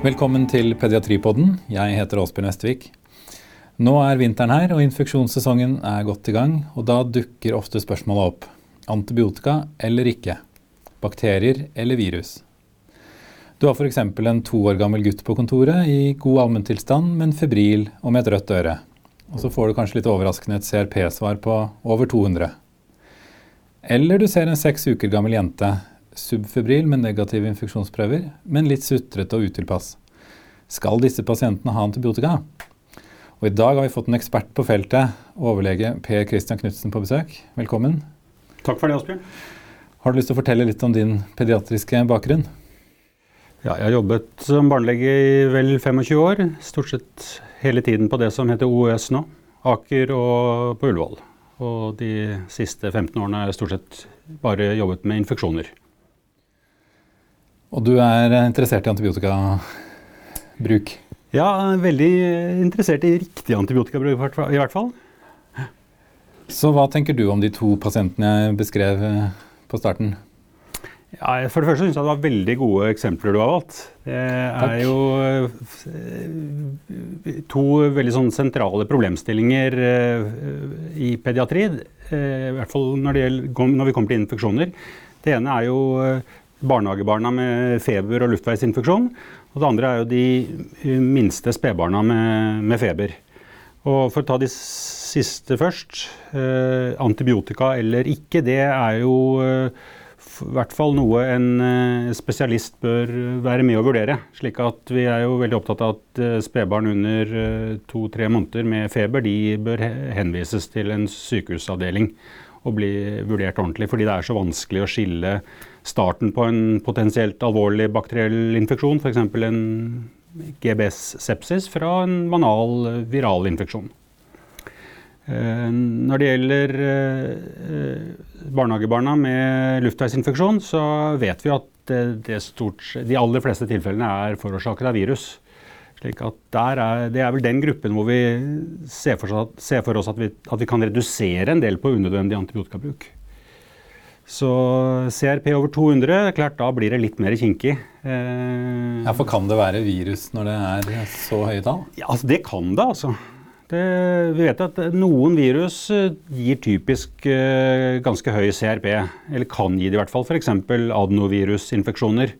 Velkommen til Pediatripodden. Jeg heter Åsbjørn Vestvik. Nå er vinteren her, og infeksjonssesongen er godt i gang. Og da dukker ofte spørsmålet opp. Antibiotika eller ikke? Bakterier eller virus? Du har f.eks. en to år gammel gutt på kontoret i god allmenntilstand, men febril og med et rødt øre. Og så får du kanskje litt overraskende et CRP-svar på over 200. Eller du ser en seks uker gammel jente subfebril med negative infeksjonsprøver, men litt sutrete og utilpass. Skal disse pasientene ha antibiotika? Og I dag har vi fått en ekspert på feltet, overlege Per Christian Knutsen på besøk. Velkommen. Takk for det, Asbjørn. Har du lyst til å fortelle litt om din pediatriske bakgrunn? Ja, jeg har jobbet som barnelege i vel 25 år. Stort sett hele tiden på det som heter OUS nå. Aker og på Ullevål. Og de siste 15 årene har jeg stort sett bare jobbet med infeksjoner. Og du er interessert i antibiotikabruk? Ja, veldig interessert i riktig antibiotikabruk i hvert fall. Så hva tenker du om de to pasientene jeg beskrev eh, på starten? Ja, for det første syns jeg det var veldig gode eksempler du har valgt. Det er Takk. jo eh, to veldig sånn sentrale problemstillinger eh, i pediatri. I hvert fall når, gjelder, når vi kommer til infeksjoner. Det ene er jo barnehagebarna med feber og luftveisinfeksjon. Og det andre er jo de eh, minste spedbarna med, med, feber. Og For å ta de siste først. Eh, antibiotika eller ikke, det er jo eh, i hvert fall noe en eh, spesialist bør være med å vurdere. slik at Vi er jo veldig opptatt av at eh, spedbarn under to-tre måneder med feber de bør henvises til en sykehusavdeling og bli vurdert ordentlig. Fordi det er så vanskelig å skille starten på en potensielt alvorlig bakteriell infeksjon, f.eks. en GBS-sepsis, fra en banal viral infeksjon. Eh, når det gjelder eh, barnehagebarna med luftveisinfeksjon, så vet vi at det, det stort, de aller fleste tilfellene er forårsaket av virus. Slik at er, Det er vel den gruppen hvor vi ser for, ser for oss at, vi, at, vi, kan redusere en del på unødvendig antibiotikabruk. Så CRP over 200, klart da blir det litt mer kinkig. Eh, ja, For kan det være virus når det er så høye tall? Ja, altså, Det kan det, altså. Det, vi vet at noen virus eh, gir typisk eh, ganske høy CRP. Eller kan gi det i hvert fall. F.eks. adenovirusinfeksjoner.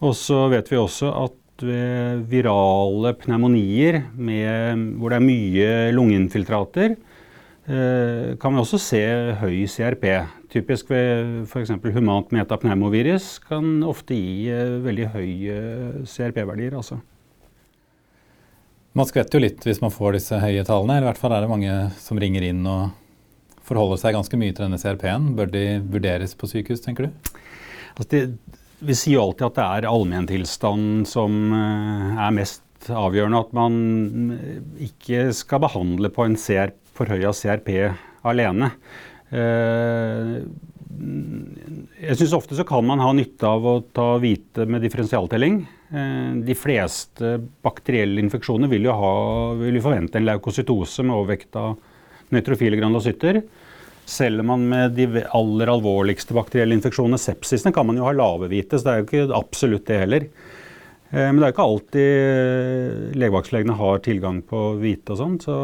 Og så vet vi også at ved virale pneumonier med, hvor det er mye lungeinfiltrater, eh, kan vi også se høy CRP. Typisk ved f.eks. humant metapneumovirus kan ofte gi eh, veldig høye CRP-verdier. altså. Man skvetter jo litt hvis man får disse høye tallene. eller i hvert fall er det mange som ringer inn og forholder seg ganske mye til denne CRP-en. Bør de vurderes på sykehus, tenker du? Altså det, vi sier jo alltid at det er allmenntilstanden som eh, er mest avgjørende. At man ikke skal behandle på en CR, forhøya CRP alene. Eh, jeg syns ofte så kan man ha nytte av å ta hvite med differensialtelling. Eh, de fleste bakterielle infeksjoner vil jo, ha, vil forvente en leukocytose med overvekt av nøytrofile granulocytter. Selv om man med de aller alvorligste bakterielle infeksjonene, sepsisene, kan man jo ha lave hvite, så det er jo ikke absolutt det heller. Eh, men det er jo ikke alltid eh, legevaktslegene har tilgang på hvite og sånn. Så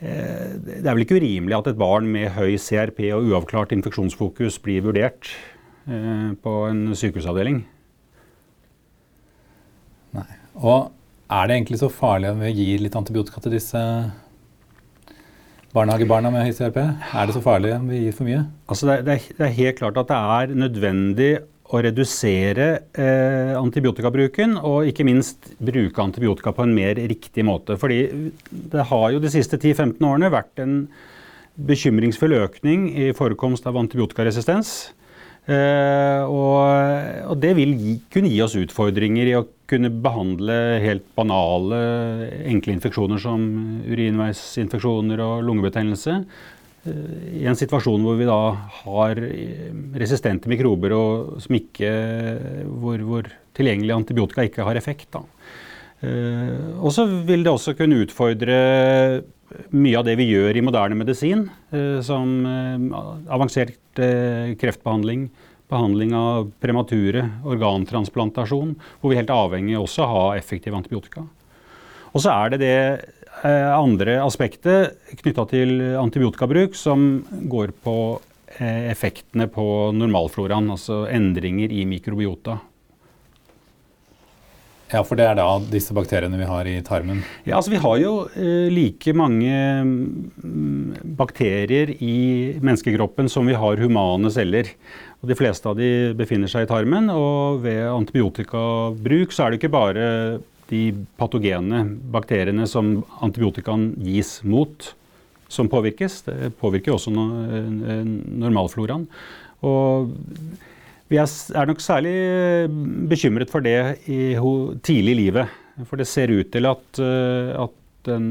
eh, det er vel ikke urimelig at et barn med høy CRP og uavklart infeksjonsfokus blir vurdert på en sykehusavdeling. Nei. Og er det egentlig så farlig om vi gir litt antibiotika til disse barnehagebarna med høy CRP? Er det så farlig om vi gir for mye? Altså det, er, det, er, helt klart at det er nødvendig å redusere eh, antibiotikabruken, og ikke minst bruke antibiotika på en mer riktig måte. Fordi det har jo de siste 10-15 årene vært en bekymringsfull økning i forekomst av antibiotikaresistens. Eh, og, og, det vil gi, kunne gi oss utfordringer i å kunne behandle helt banale, enkle infeksjoner som urinveisinfeksjoner og lungebetennelse. I en situasjon hvor vi da har resistente mikrober og ikke, hvor, hvor, tilgjengelig antibiotika ikke har effekt. Da. Eh, og så vil det også kunne utfordre mye av det vi gjør i moderne medisin, eh, som eh, avansert kreftbehandling, behandling av premature, organtransplantasjon, hvor vi helt avhengig også av å ha effektiv antibiotika. Og så er det det eh, andre aspektet knytta til antibiotikabruk som går på eh, effektene på normalfloraen, altså endringer i mikrobiota. Ja, for det er da disse bakteriene vi har i tarmen? Ja, altså Vi har jo eh, like mange mm, bakterier i menneskekroppen som vi har humane celler. Og De fleste av de befinner seg i tarmen. Og ved antibiotikabruk så er det ikke bare de patogene bakteriene som antibiotikaen gis mot, som påvirkes. Det påvirker også normalfloraen. Og vi er nok særlig eh, bekymret for det i, tidlig i livet. For det ser ut til at, eh, at den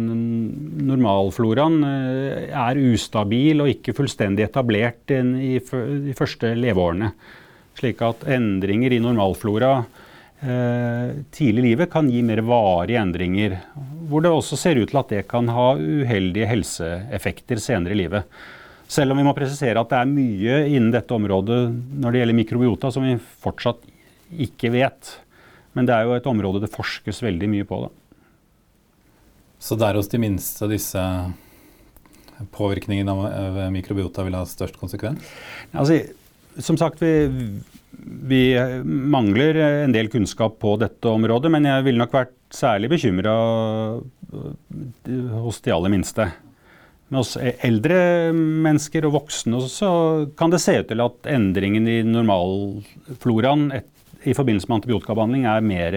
normalfloraen eh, er ustabil og ikke fullstendig etablert i de første leveårene. Slik at endringer i normalflora tidlig i livet kan gi mer varige endringer. Hvor det også ser ut til at det kan ha uheldige helseeffekter senere i livet. Selv om vi må presisere at det er mye innen dette området når det gjelder mikrobiota som vi fortsatt ikke vet. Men det er jo et område det forskes veldig mye på. Da. Så det er hos de minste disse påvirkningene av mikrobiota vil ha størst konsekvens? Altså, som sagt, vi, vi, mangler en del kunnskap på dette området. Men jeg ville nok vært særlig bekymra hos de aller minste. Med oss eldre mennesker og voksne så kan det se ut til at endringen i normalfloraen i forbindelse med antibiotikabehandling er mer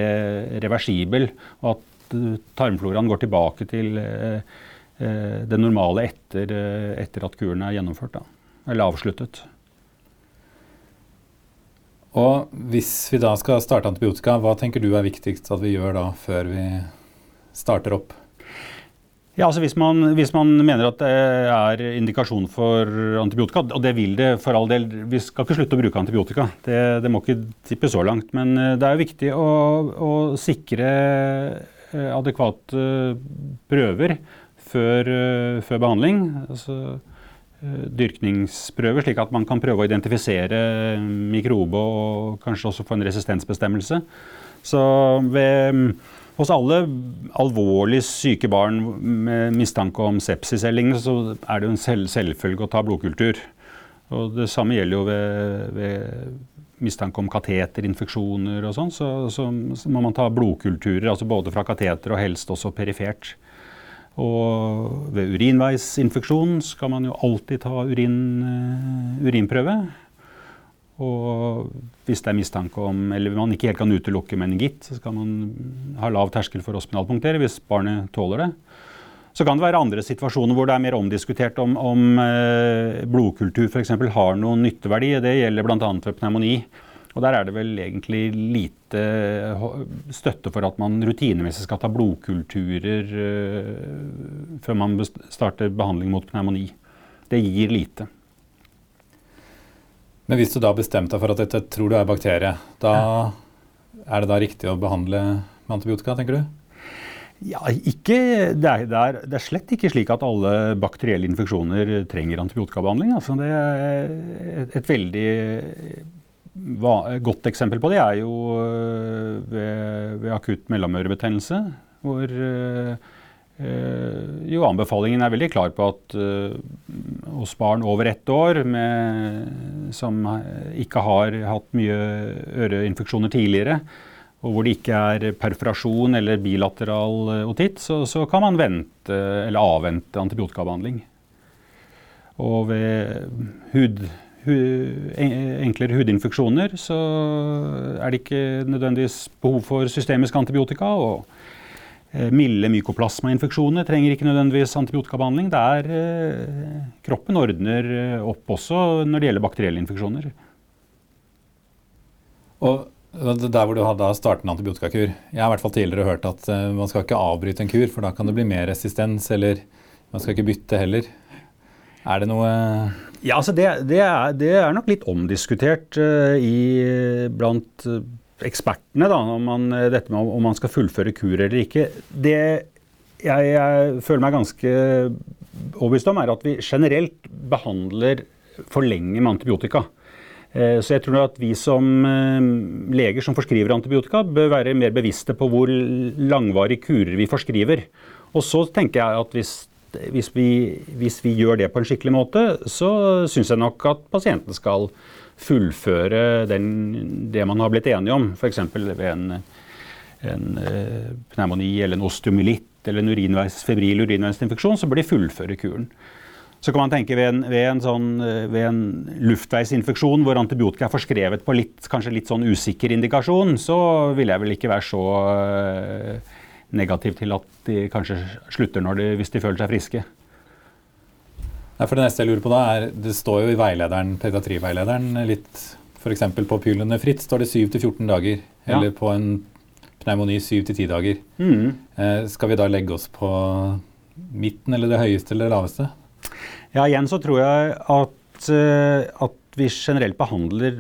reversibel, og at eh, tarmfloraen går tilbake til eh, eh, det normale etter, etter at kuren er gjennomført, da, eller avsluttet. Og hvis vi da skal starte antibiotika, hva tenker du er viktigst at vi gjør da før vi starter opp? Ja, altså hvis man, hvis man, mener at det er indikasjon for antibiotika, og det vil det for all del Vi skal ikke slutte å bruke antibiotika, det, det må ikke tippe så langt. Men eh, det er jo viktig å, å sikre eh, adekvate prøver før, eh, før behandling. Altså dyrkningsprøver, slik at man kan prøve å identifisere mikrobe og kanskje også få en resistensbestemmelse. Så ved hos alle alvorlig syke barn med mistanke om sepsis så er det jo en selv, selvfølge å ta blodkultur. Og det samme gjelder jo ved, ved mistanke om kateterinfeksjoner og sånn. Så, så, så, må man ta blodkulturer, altså både fra kateter og helst også perifert. Og ved urinveisinfeksjon skal man jo alltid ta urin, uh, urinprøve. Og hvis det er mistanke om, eller man ikke helt kan utelukke meningitt, så skal man ha lav terskel for å spinalpunktere hvis barnet tåler det. Så kan det være andre situasjoner hvor det er mer omdiskutert om, om eh, blodkultur f.eks. har noen nytteverdi. Det gjelder bl.a. ved pneumoni. Og der er det vel egentlig lite eh, støtte for at man rutinemessig skal ta blodkulturer eh, før man starter behandling mot pneumoni. Det gir lite. Men hvis du da bestemte deg for at dette tror du er bakterie, da er det da riktig å behandle med antibiotika, tenker du? Ja, ikke, det, er, det, er, det, er, slett ikke slik at alle bakterielle infeksjoner trenger antibiotikabehandling. Altså, det er et, et veldig va, godt eksempel på det er jo øh, ved, ved akutt mellomørebetennelse, hvor Uh, jo, anbefalingen er veldig klar på at uh, hos barn over ett år med, som ikke har hatt mye øreinfeksjoner tidligere, og hvor det ikke er perforasjon eller bilateral uh, otitt, så, så, kan man vente eller avvente antibiotikabehandling. Og ved hud, hud, enklere hudinfeksjoner så er det ikke nødvendigvis behov for systemisk antibiotika. og Eh, milde mykoplasmainfeksjoner trenger ikke nødvendigvis antibiotikabehandling. Det er eh, Kroppen ordner eh, opp også når det gjelder bakterielle infeksjoner. Og der hvor du hadde startet en antibiotikakur Jeg har i hvert fall tidligere hørt at man skal ikke avbryte en kur, for da kan det bli mer resistens, eller man skal ikke bytte heller. Er det noe Ja, altså det, det, er, det er, nok litt omdiskutert i, blant ekspertene da, om man, dette med om man skal fullføre kur eller ikke. Det jeg, jeg føler meg ganske overbevist om, er at vi generelt behandler for lenge med antibiotika. Eh, så jeg tror at vi som eh, leger som forskriver antibiotika, bør være mer bevisste på hvor langvarige kurer vi forskriver. Og så tenker jeg at hvis, hvis, vi, hvis vi, gjør det på en skikkelig måte, så syns jeg nok at pasienten skal fullføre den, det man har blitt enige om. F.eks. ved en, en pneumoni eller en osteomyelitt eller en urinveis, febril urinveisinfeksjon, så bør de fullføre kuren. Så kan man tenke ved en, ved en, sånn, ved en luftveisinfeksjon hvor antibiotika er forskrevet på litt, kanskje litt sånn usikker indikasjon, så vil jeg vel ikke være så uh, negativ til at de kanskje slutter de, hvis de føler seg friske. Nei, for Det neste jeg lurer på da er, det står jo i veilederen, pediatriveilederen litt F.eks. på pylene fritt står det 7-14 dager. Ja. Eller på en pneumoni 7-10 dager. Mm. Eh, skal vi da legge oss på midten eller det høyeste eller det laveste? Ja, igjen så tror jeg at, uh, at vi generelt behandler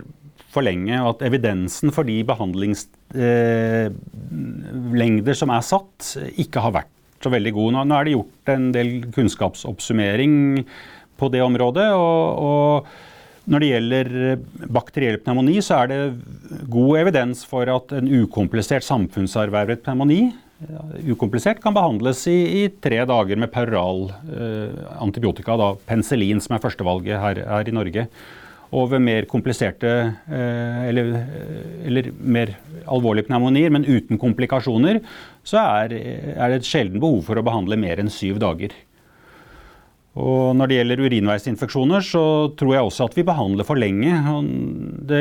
for lenge, og at evidensen for de behandlingslengder eh, som er satt, ikke har vært så veldig god. Nå, nå er det gjort en del kunnskapsoppsummering på det området. og, og når det gjelder bakteriell pneumoni, så er det god evidens for at en ukomplisert samfunnservervet pneumoni ukomplisert kan behandles i, i, tre dager med peroral eh, antibiotika, da penicillin som er førstevalget her, her i Norge. Og ved mer kompliserte eh, eller, eller, mer alvorlige pneumonier, men uten komplikasjoner, så er, er det et sjelden behov for å behandle mer enn syv dager. Og når det gjelder urinveisinfeksjoner, så tror jeg også at vi behandler for lenge. Det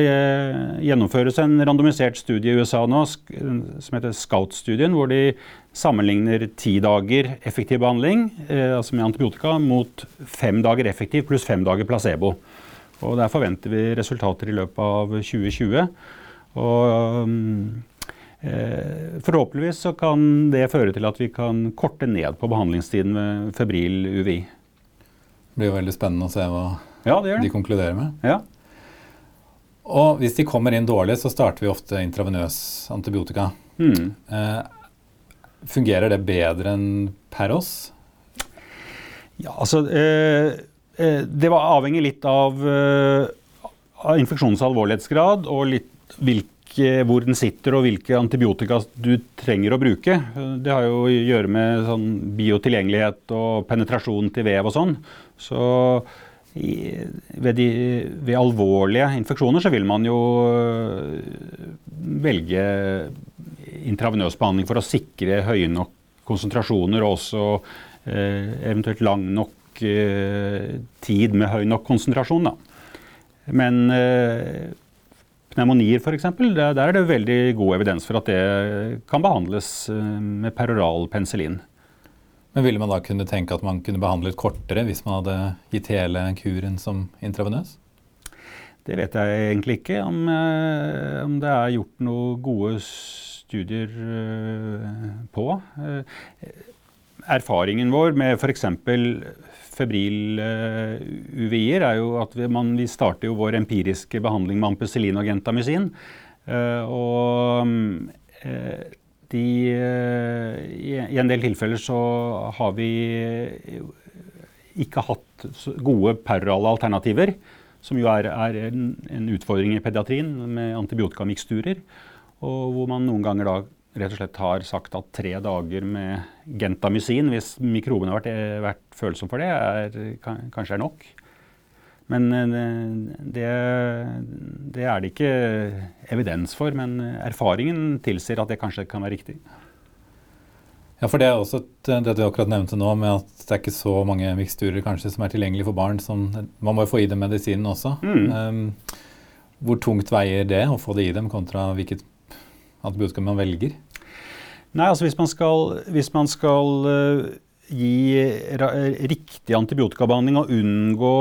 gjennomføres en randomisert studie i USA nå som heter Scout-studien, hvor de sammenligner ti dager effektiv behandling, eh, altså med antibiotika, mot fem dager effektiv pluss fem dager placebo. Og Der forventer vi resultater i løpet av 2020. Og um, eh, Forhåpentligvis så kan det føre til at vi kan korte ned på behandlingstiden med febril UVI. Det blir jo veldig spennende å se hva ja, det det. de konkluderer med. Ja. Og hvis de kommer inn dårlig, så starter vi ofte intravenøs antibiotika. Mm. Eh, fungerer det bedre enn per oss? Ja, altså eh, eh, Det var avhengig litt av, eh, av infeksjonens alvorlighetsgrad og litt hvilke hvor den sitter og hvilke antibiotika du trenger å bruke. Det har jo å gjøre med sånn biotilgjengelighet og penetrasjon til vev og sånn. Så ved, de, ved, alvorlige infeksjoner så vil man jo øh, velge intravenøs behandling for å sikre høye nok konsentrasjoner og også eh, eventuelt lang nok eh, tid med høy nok konsentrasjon. Da. Men eh, pneumonier f.eks., der, der er det veldig god evidens for at det kan behandles med peroral penicillin. Men ville man da kunne tenke at man kunne behandlet kortere hvis man hadde gitt hele kuren som intravenøs? Det vet jeg egentlig ikke. Om, eh, om det er gjort noen gode studier eh, på. Eh, erfaringen vår med f.eks. febril UVI-er er jo at vi, man, vi starter jo vår empiriske behandling med ampicillin og gentamycin. og de, eh, I en del tilfeller så har vi ikke hatt gode perorale alternativer, som jo er, er en, en, utfordring i pediatrien med antibiotikamiksturer. Og hvor man noen ganger da rett og slett har sagt at tre dager med gentamycin, hvis mikroben har vært, vært følsom for det, er, kanskje er nok. Men eh, det, det, er det ikke evidens for. Men erfaringen tilsier at det kanskje kan være riktig. Ja, for det er også det du akkurat nevnte nå, med at det er ikke så mange miksturer kanskje som er tilgjengelige for barn. Som, man må jo få i dem medisinen også. Mm. Um, hvor tungt veier det å få det i dem, kontra hvilket antibiotika man velger? Nei, altså Hvis man skal, hvis man skal uh, gi riktig antibiotikabehandling og unngå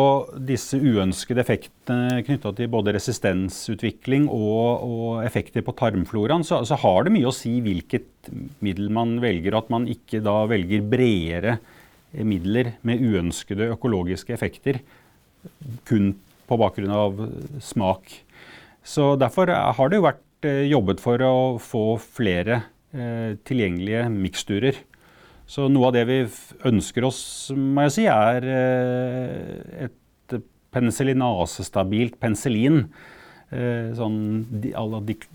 disse uønskede effektene knytta til både resistensutvikling og, og effekter på tarmfloraen, så, så, har det mye å si hvilket middel man velger. og At man ikke da velger bredere midler med uønskede økologiske effekter kun på bakgrunn av smak. Så Derfor har det jo vært eh, jobbet for å få flere eh, tilgjengelige miksturer. Så noe av det vi ønsker oss, må jeg si, er et et penicillinasestabilt penicillin Eh, sånn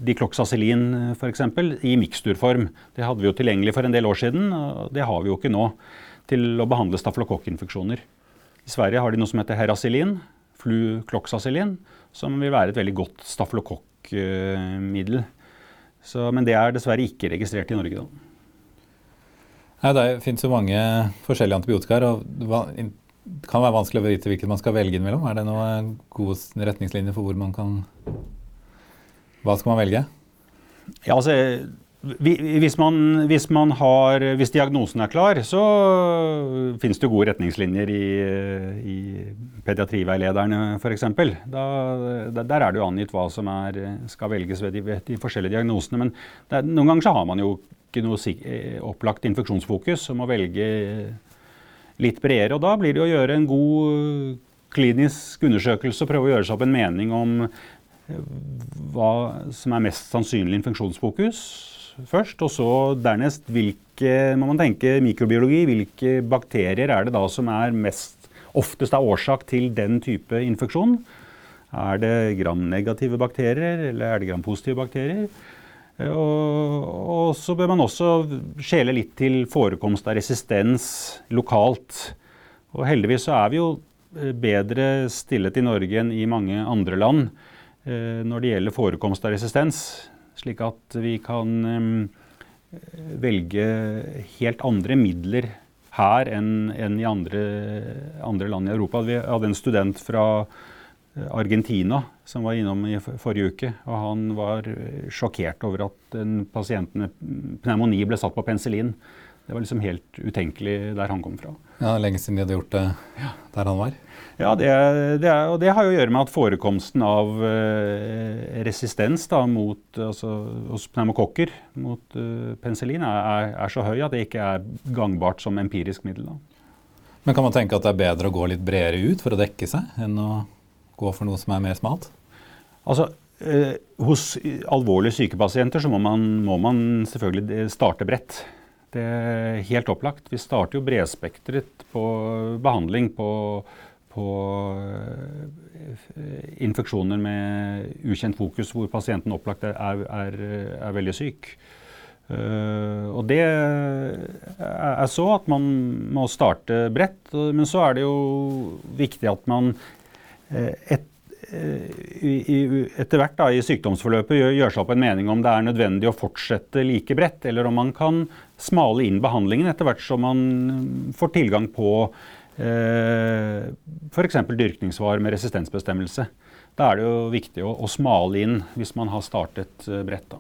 dicloxacillin f.eks. i miksturform. Det hadde vi jo tilgjengelig for en del år siden, og det har vi jo ikke nå til å behandle stafylokokkinfeksjoner. I Sverige har de noe som heter heracillin, flucloxacillin, som vil være et veldig godt stafylokokkmiddel. Men det er dessverre ikke registrert i Norge. da. Nei, det finnes jo mange forskjellige antibiotikaer. og Det kan være vanskelig å vite hvilket man skal velge innimellom. Er det noen gode retningslinjer for hvor man kan Hva skal man velge? Ja, altså hvis, man, hvis, man har, hvis, diagnosen er klar, så finnes det gode retningslinjer i, i pediatriveilederne f.eks. Der er det jo angitt hva som er, skal velges ved de, ved de forskjellige diagnosene. Men er, noen ganger så har man jo ikke noe eh, opplagt infeksjonsfokus som må velge litt bredere. Og da blir det å gjøre en god klinisk undersøkelse og prøve å gjøre seg opp en mening om eh, hva som er mest sannsynlig infeksjonsfokus først, og så dernest hvilke må man tenke mikrobiologi, hvilke bakterier er det da som er mest, oftest er årsak til den type infeksjon? Er det gram-negative bakterier, eller er det gram-positive bakterier? Og, og, så bør man også skjele litt til forekomst av resistens lokalt. Og heldigvis så er vi jo eh, bedre stillet i Norge enn i mange andre land eh, når det gjelder forekomst av resistens. Slik at vi kan velge helt andre midler her enn, enn i andre, andre, land i Europa. Vi hadde en student fra eh, Argentina som var innom i forrige uke. og Han var sjokkert over at en pasient med pneumoni ble satt på penicillin. Det var liksom helt utenkelig der han kom fra. Ja, Lenge siden de hadde gjort det der han var? Ja, det, det, er, og det har jo å gjøre med at forekomsten av eh, resistens da, mot, altså, hos pneumokokker mot eh, penicillin er, er, så høy at det ikke er gangbart som empirisk middel. Da. Men kan man tenke at det er bedre å gå litt bredere ut for å dekke seg, enn å gå for noe som er mer smalt? Altså, eh, hos alvorlig syke pasienter så må man, må man selvfølgelig starte bredt. Det helt opplagt. Vi starter jo bredspektret på behandling på på eh, infeksjoner med ukjent fokus, hvor pasienten opplagt er, er, er veldig syk. Uh, og det er så at man må starte bredt, men så er det jo viktig at man et, etter hvert da, i sykdomsforløpet gjør, gjør, seg opp en mening om det er nødvendig å fortsette like bredt, eller om man kan smale inn behandlingen etter hvert som man får tilgang på Eh, F.eks. dyrkningsvarer med resistensbestemmelse. Da er det jo viktig å, å smale inn hvis man har startet eh, bredt. Da.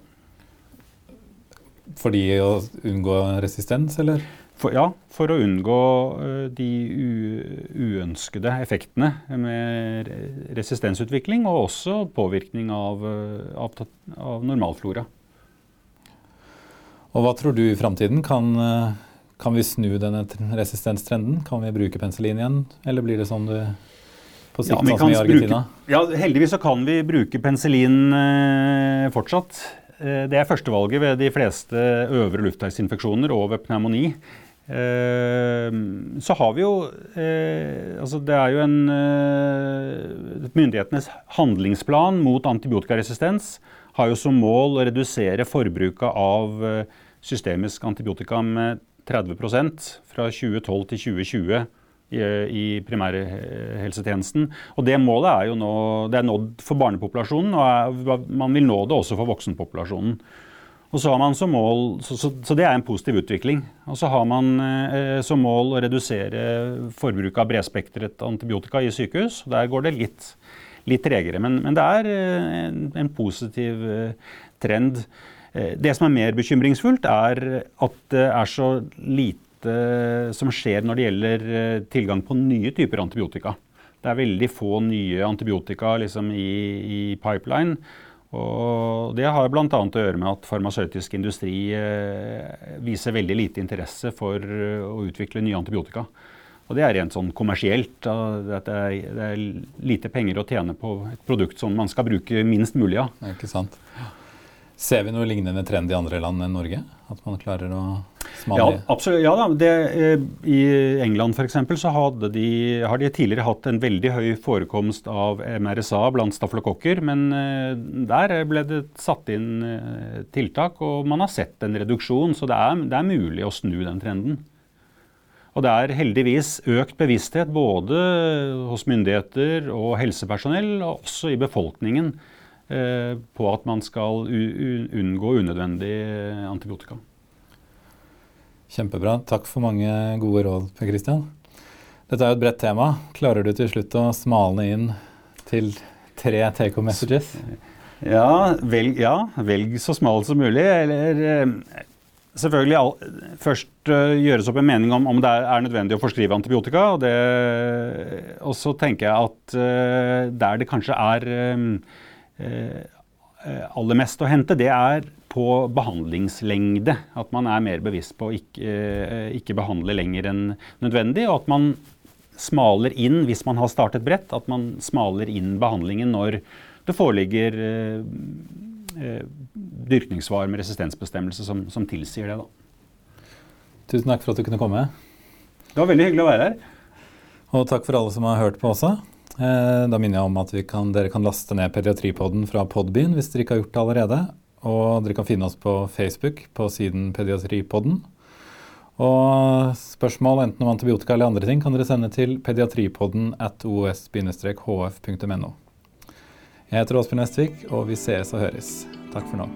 Fordi å unngå resistens, eller? For, ja, for å unngå uh, de uønskede effektene med resistensutvikling, og også påvirkning av, av, av normalflora. Og hva tror du i framtiden kan uh, kan vi snu denne resistenstrenden? Kan vi bruke penicillin igjen, eller blir det sånn du på sikt, ja, sånn som i Argentina? Bruke, ja, heldigvis så kan vi bruke penicillin eh, fortsatt. Eh, det er førstevalget ved de fleste øvre luftveisinfeksjoner og ved pneumoni. Eh, så har vi jo eh, altså Det er jo en eh, Myndighetenes handlingsplan mot antibiotikaresistens har jo som mål å redusere forbruket av eh, systemisk antibiotika med 30% fra 2012 til 2020 i, primærhelsetjenesten. Og det målet er jo nå det er nådd for barnepopulasjonen, og er, man vil nå det også for voksenpopulasjonen. Og så, har man som mål, så, så, så, det er en positiv utvikling. Og så har man eh, som mål å redusere forbruket av bredspektret antibiotika i sykehus. Der går det litt, litt tregere. Men, men, det er eh, en, en positiv eh, trend. Eh, det som er mer bekymringsfullt, er at det er så lite som skjer når det gjelder eh, tilgang på nye typer antibiotika. Det er veldig få nye antibiotika liksom, i, i, pipeline. Og det har bl.a. å gjøre med at farmasøytisk industri eh, viser veldig lite interesse for å utvikle nye antibiotika. Og det er rent sånn kommersielt. Det er, det er lite penger å tjene på et produkt som man skal bruke minst mulig av. Ja. Ikke sant. Ser vi noe lignende trend i andre land enn Norge? At man klarer å Ja, absolutt. Ja, da, det, eh, I England f.eks. så de, har de tidligere hatt en veldig høy forekomst av MRSA blant staflokokker. Men eh, der ble det satt inn eh, tiltak, og man har sett en reduksjon. Så det er, det er mulig å snu den trenden. Og det er heldigvis økt bevissthet både hos myndigheter og helsepersonell, og også i befolkningen, på at man skal unngå unødvendig antibiotika. Kjempebra. Takk for mange gode råd, Per Christian. Dette er jo et bredt tema. Klarer du til slutt å smalne inn til tre take home messages? Ja velg, ja, velg så smalt som mulig. Eller eh, selvfølgelig all, først uh, gjøres opp en mening om om det er, er nødvendig å forskrive antibiotika. Og, det, og så tenker jeg at uh, der det kanskje er uh, aller mest å hente, det er på behandlingslengde. At man er mer bevisst på å ikke, eh, ikke behandle lenger enn nødvendig. Og at man smaler inn, hvis man har startet bredt, at man smaler inn behandlingen når det foreligger eh, eh dyrkningssvar med resistensbestemmelse som, som tilsier det. Da. Tusen takk for at du kunne komme. Det var veldig hyggelig å være her. Og takk for alle som har hørt på også. Eh, da minner jeg om at kan, dere kan laste ned Pediatripodden fra Podbean hvis dere ikke har gjort det allerede. Og dere kan finne oss på Facebook på siden Pediatripodden. Og spørsmål enten om antibiotika eller andre ting kan dere sende til pediatripodden at os-hf.no. Jeg heter Åsbjørn Estvik, og vi sees og høres. Takk for nå.